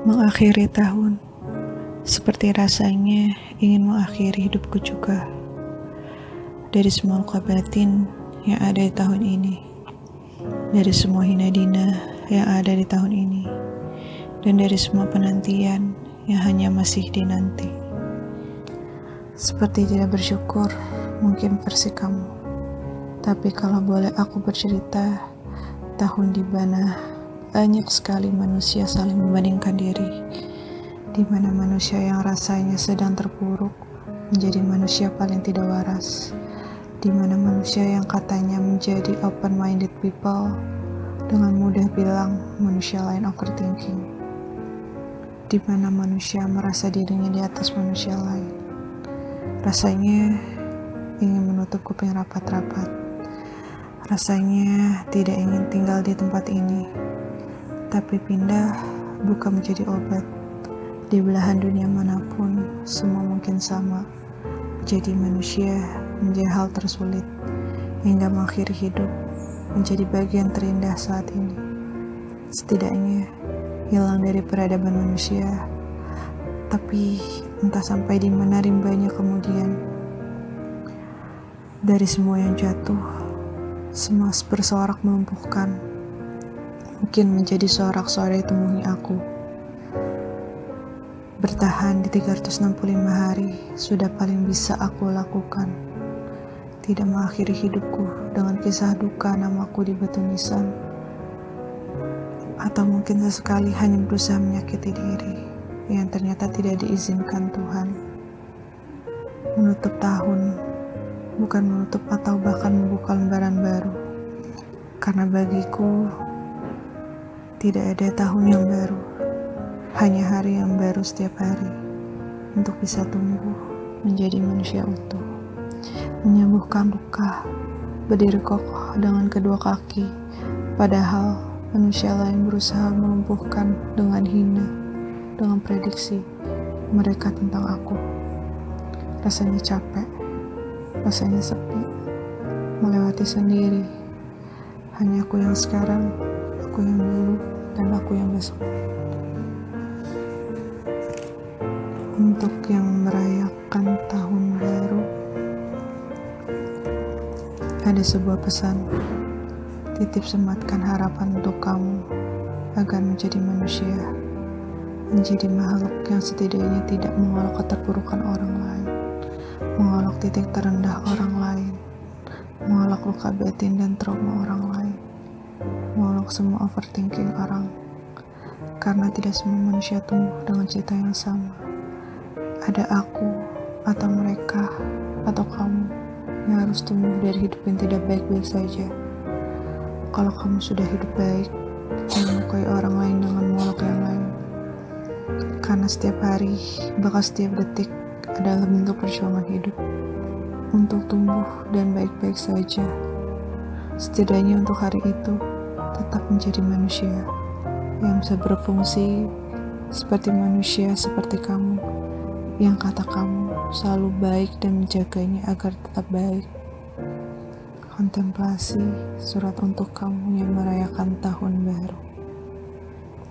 mengakhiri tahun, seperti rasanya ingin mengakhiri hidupku juga. Dari semua luka batin yang ada di tahun ini, dari semua hina dina yang ada di tahun ini, dan dari semua penantian yang hanya masih dinanti. Seperti tidak bersyukur, mungkin versi kamu. Tapi kalau boleh aku bercerita, tahun di mana banyak sekali manusia saling membandingkan diri, di mana manusia yang rasanya sedang terpuruk menjadi manusia paling tidak waras, di mana manusia yang katanya menjadi open-minded people dengan mudah bilang manusia lain overthinking, di mana manusia merasa dirinya di atas manusia lain. Rasanya ingin menutup kuping rapat-rapat. Rasanya tidak ingin tinggal di tempat ini tapi pindah bukan menjadi obat. Di belahan dunia mana pun, semua mungkin sama. Menjadi manusia menjadi hal tersulit, hingga mengakhiri hidup menjadi bagian terindah saat ini. Setidaknya, hilang dari peradaban manusia, tapi entah sampai di mana rimbanya kemudian. Dari semua yang jatuh, semua bersorak melumpuhkan mungkin menjadi sorak-sorai temui aku. Bertahan di 365 hari sudah paling bisa aku lakukan. Tidak mengakhiri hidupku dengan kisah duka namaku di batu nisan. Atau mungkin sesekali hanya berusaha menyakiti diri yang ternyata tidak diizinkan Tuhan. Menutup tahun, bukan menutup atau bahkan membuka lembaran baru. Karena bagiku, tidak ada tahun yang baru, hanya hari yang baru setiap hari untuk bisa tumbuh menjadi manusia utuh, menyembuhkan luka, berdiri kokoh dengan kedua kaki, padahal manusia lain berusaha melumpuhkan dengan hina, dengan prediksi mereka tentang aku. Rasanya capek, rasanya sepi, melewati sendiri. Hanya aku yang sekarang aku yang dulu dan aku yang besok. Untuk yang merayakan tahun baru, ada sebuah pesan. Titip sematkan harapan untuk kamu agar menjadi manusia, menjadi makhluk yang setidaknya tidak mengolok keterpurukan orang lain, mengolok titik terendah orang lain, mengolok luka batin dan trauma orang lain menolak semua overthinking orang karena tidak semua manusia tumbuh dengan cerita yang sama. Ada aku atau mereka atau kamu yang harus tumbuh dari hidup yang tidak baik-baik saja. Kalau kamu sudah hidup baik jangan melukai orang lain dengan menolak yang lain. Karena setiap hari bahkan setiap detik adalah bentuk perjuangan hidup. Untuk tumbuh dan baik-baik saja. Setidaknya untuk hari itu tetap menjadi manusia yang bisa berfungsi seperti manusia seperti kamu yang kata kamu selalu baik dan menjaganya agar tetap baik. Kontemplasi surat untuk kamu yang merayakan tahun baru.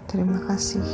Terima kasih.